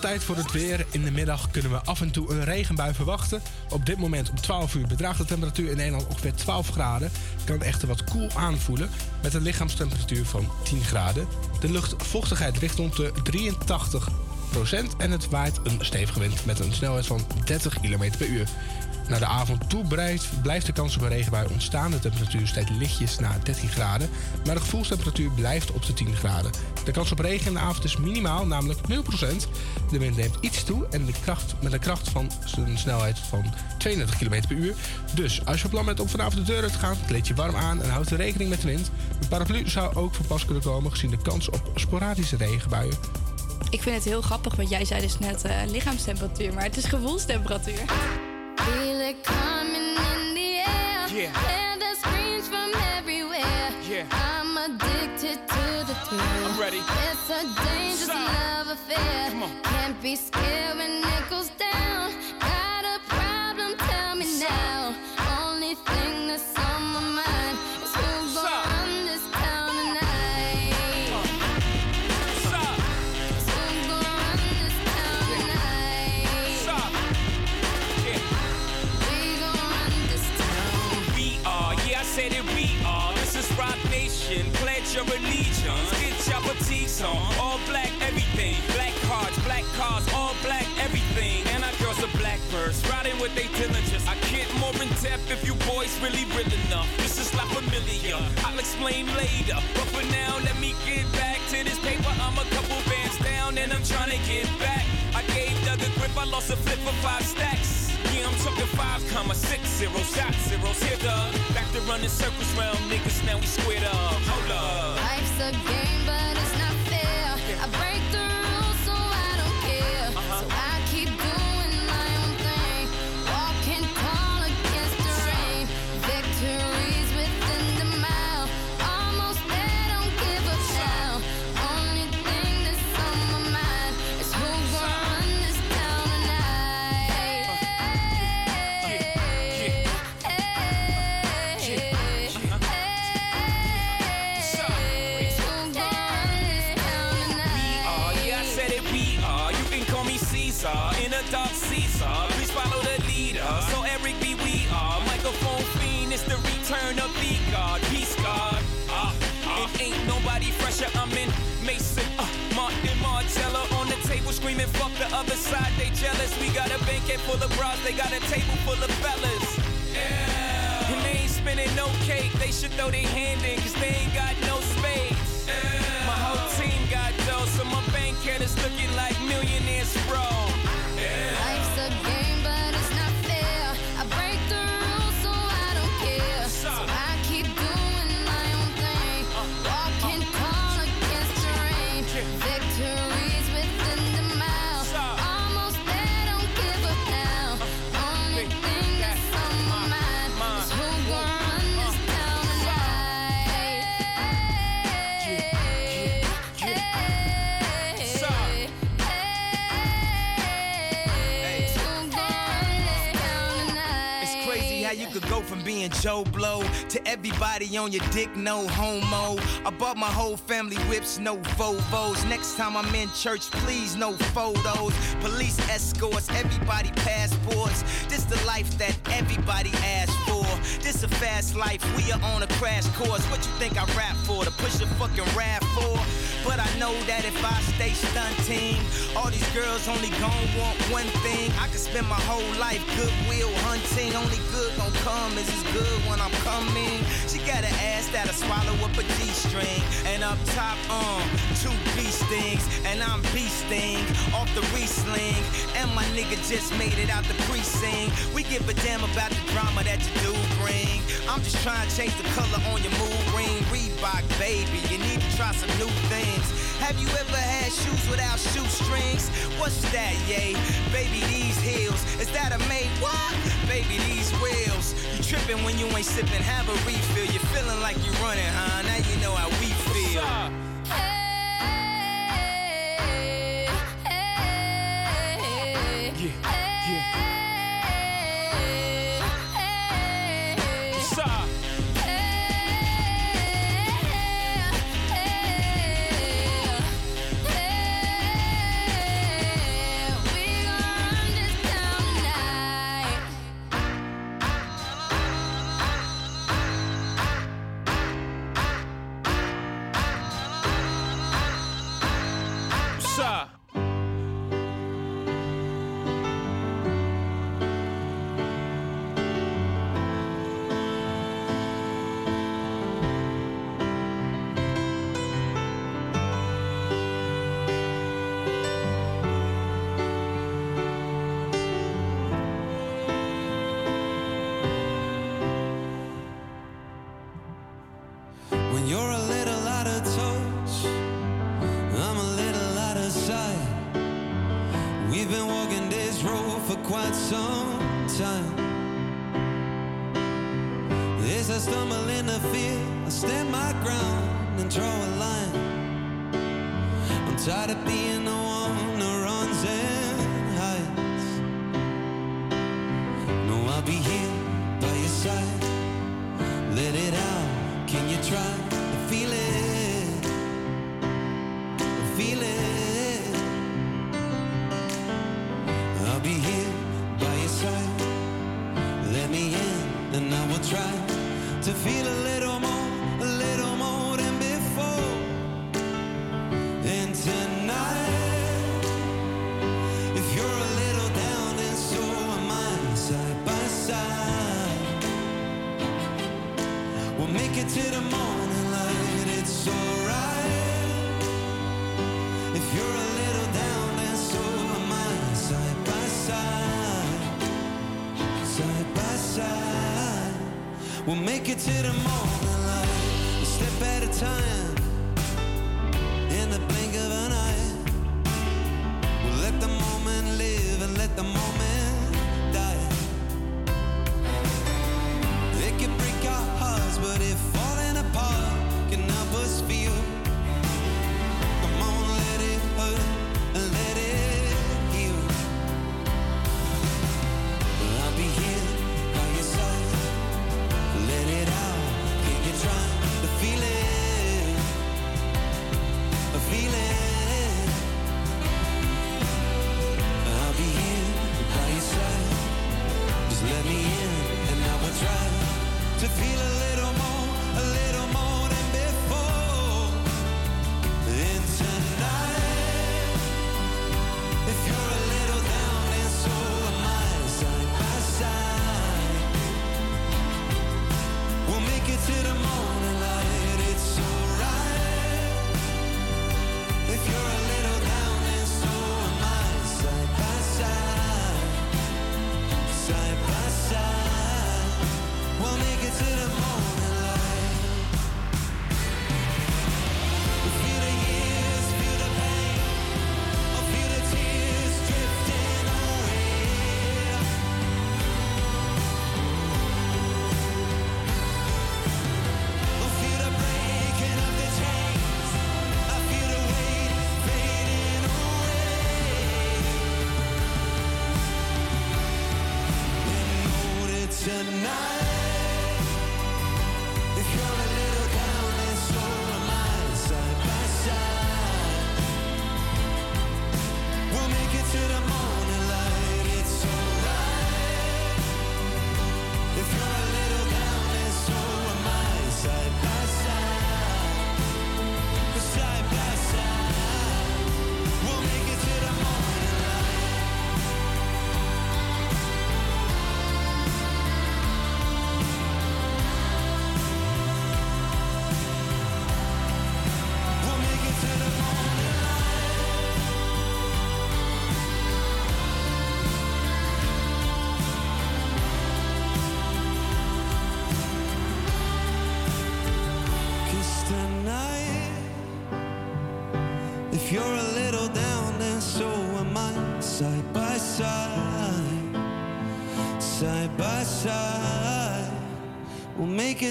tijd voor het weer. In de middag kunnen we af en toe een regenbui verwachten. Op dit moment om 12 uur bedraagt de temperatuur in Nederland ongeveer 12 graden. Het kan echter wat koel aanvoelen met een lichaamstemperatuur van 10 graden. De luchtvochtigheid ligt rond de 83% en het waait een stevige wind met een snelheid van 30 km per uur. Naar de avond toe blijft, de kans op een regenbui ontstaan. De temperatuur stijgt lichtjes naar 13 graden, maar de gevoelstemperatuur blijft op de 10 graden. De kans op regen in de avond is minimaal, namelijk 0%. De wind neemt iets toe en de kracht, met een kracht van een snelheid van 32 km per uur. Dus als je plan bent om vanavond de deur uit te gaan, kleed je warm aan en houd er rekening met de wind. Een paraplu zou ook van pas kunnen komen gezien de kans op sporadische regenbuien. Ik vind het heel grappig, want jij zei dus net eh, lichaamstemperatuur, maar het is gevoelstemperatuur. Feel it coming in the air. Yeah. Hear the screams from everywhere. Yeah. I'm addicted to the thrill. I'm ready. It's a dangerous Stop. love affair. Come on. Can't be scared when it goes down. Boys really real enough. This is La Familia. I'll explain later. But for now, let me get back to this paper. I'm a couple bands down and I'm trying to get back. I gave Doug a grip, I lost a flip for five stacks. Yeah, I'm talking five comma six zero shot zeros. Here, Doug. Back to running circles round niggas, now we squared up. Hold up. Life's a game, but it's not fair. I break on your dick, no homo. I bought my whole family whips, no Vovos. Next time I'm in church, please, no photos. Police escorts, everybody passports. This the life that everybody asked for. This a fast life, we are on a crash course. What you think I rap for? To push a fucking rap But I know that if I stay stunting, all these girls only gon' want one thing. I could spend my whole life goodwill hunting. Only good gon' come is as good when I'm coming. She got an ass that'll swallow up a G-string. And up top, um, two beast things. And I'm beasting off the re-sling. And my nigga just made it out the precinct. We give a damn about the drama that you do bring. I'm just trying to change the color on your mood ring. Reebok, baby, you need to try some new things. Have you ever had shoes without shoestrings? What's that, yay? Baby, these heels. Is that a made what? Baby, these wheels. You tripping when you ain't sipping, have a refill. You're feeling like you're running, huh? Now you know how we feel. Stumble in the field, I stand my ground and draw a line. I'm tired of being the one We'll make it to the morning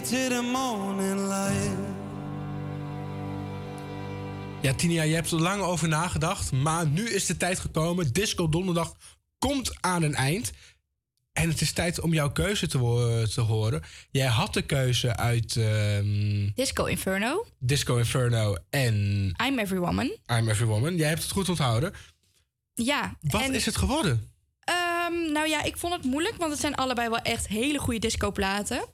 to the morning light. Ja, Tinia, je hebt er lang over nagedacht. Maar nu is de tijd gekomen. Disco Donderdag komt aan een eind. En het is tijd om jouw keuze te, wo- te horen. Jij had de keuze uit ehm, Disco Inferno. Disco Inferno en I'm Every Woman. I'm Every Woman. Jij hebt het goed onthouden. Ja. Wat en, is het geworden? ehm, nou ja, ik vond het moeilijk, want het zijn allebei wel echt hele goede discoplaten.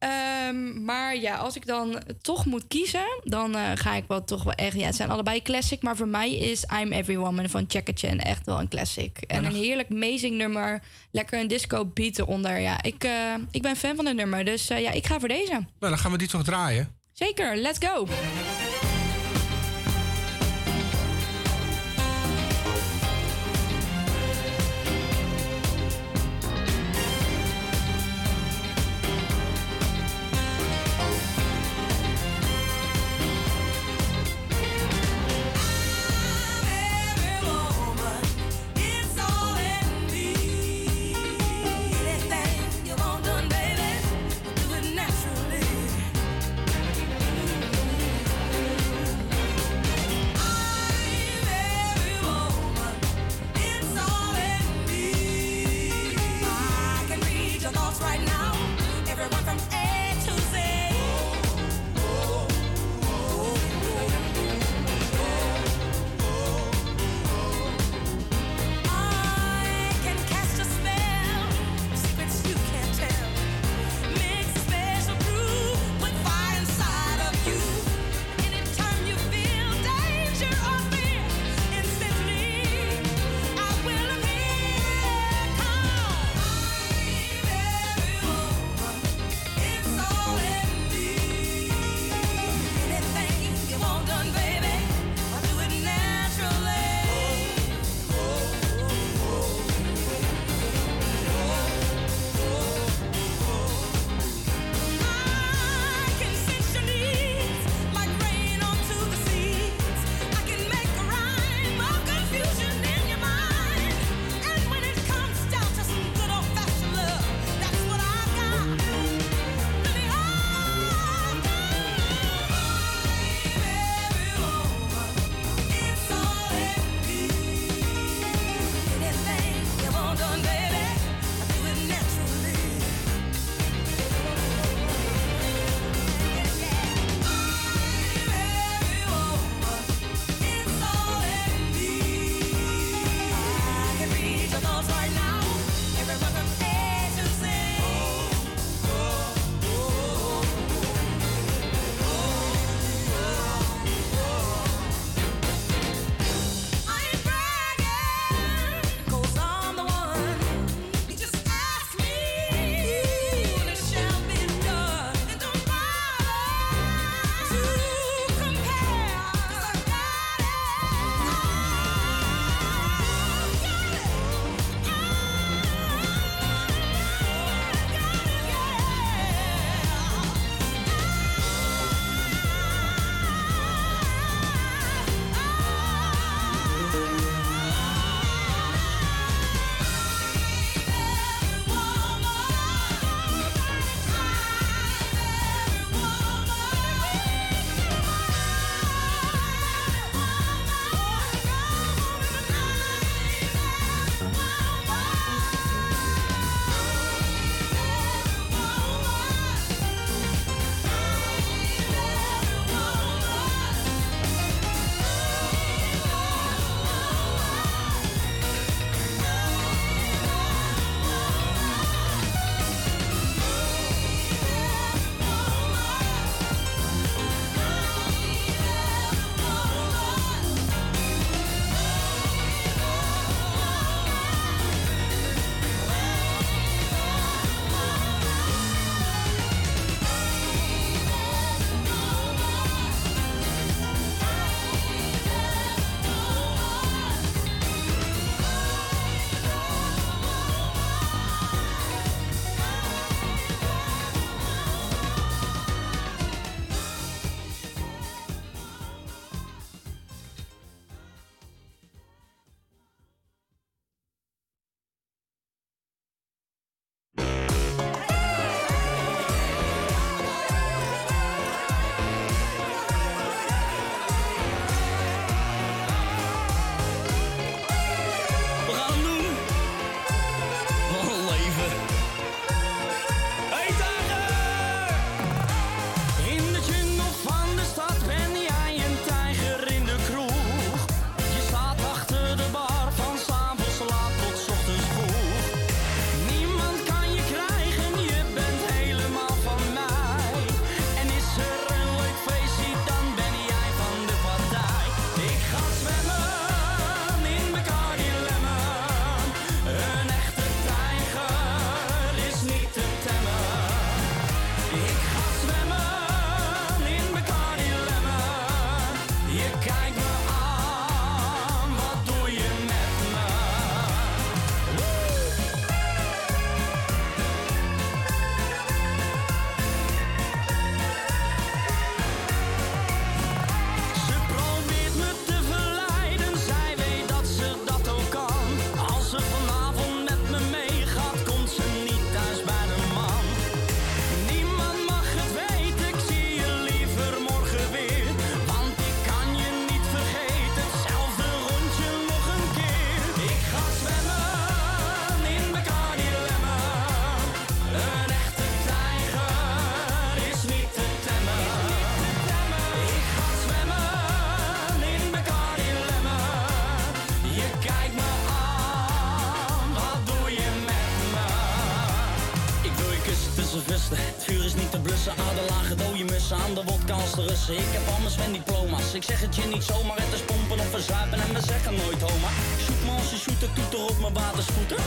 Ehm, maar ja, als ik dan toch moet kiezen, dan eh, ga ik wel toch wel echt... Ja, het zijn allebei classic, maar voor mij is I'm Every Woman van Chaka Chan echt wel een classic. En een heerlijk amazing nummer. Lekker een disco beat eronder. Ja, ik, eh, ik ben fan van het nummer, dus eh, ja, ik ga voor deze. Nou, dan gaan we die toch draaien. Zeker, let's go. ik heb anders mijn diploma's. Ik zeg het je niet zomaar, het is pompen of verzuipen en we zeggen nooit oma. Shoot me als je shooter, toeter op mijn waterscooter.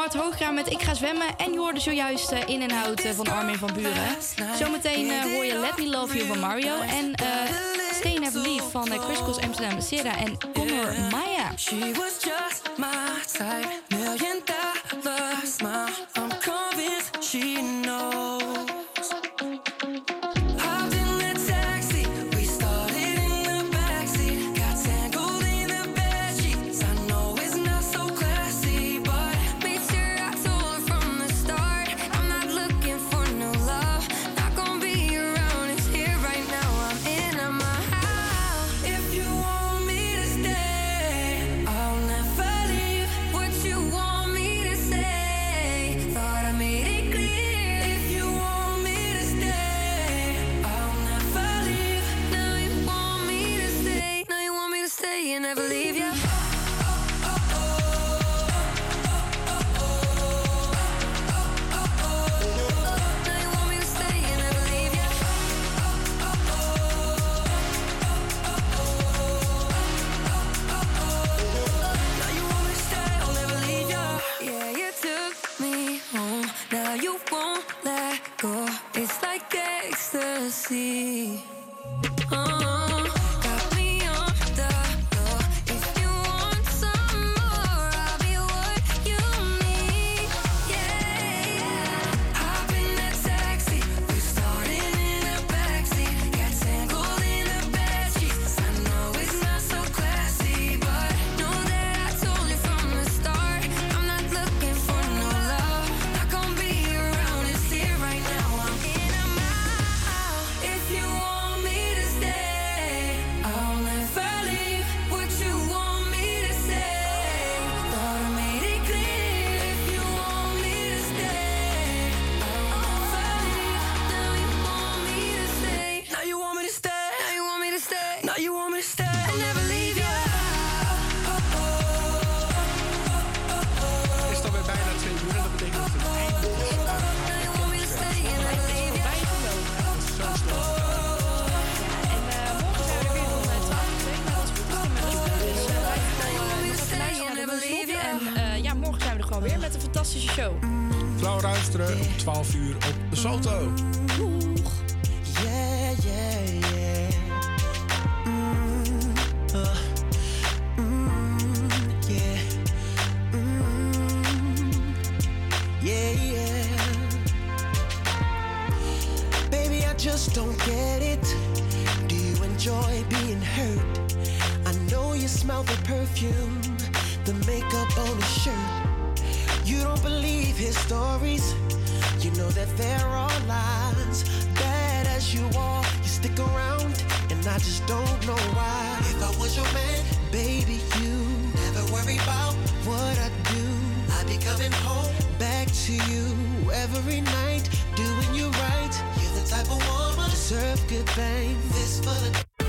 Mart Hoogkraan met Ik Ga Zwemmen. En je hoorde zojuist uh, In en Out eh, van Armin van Buren. Zometeen eh, hoor je Let Me Love You van Mario. En Stay of Leaf van Chris Cross Amsterdam, Sierra en Connor Maya.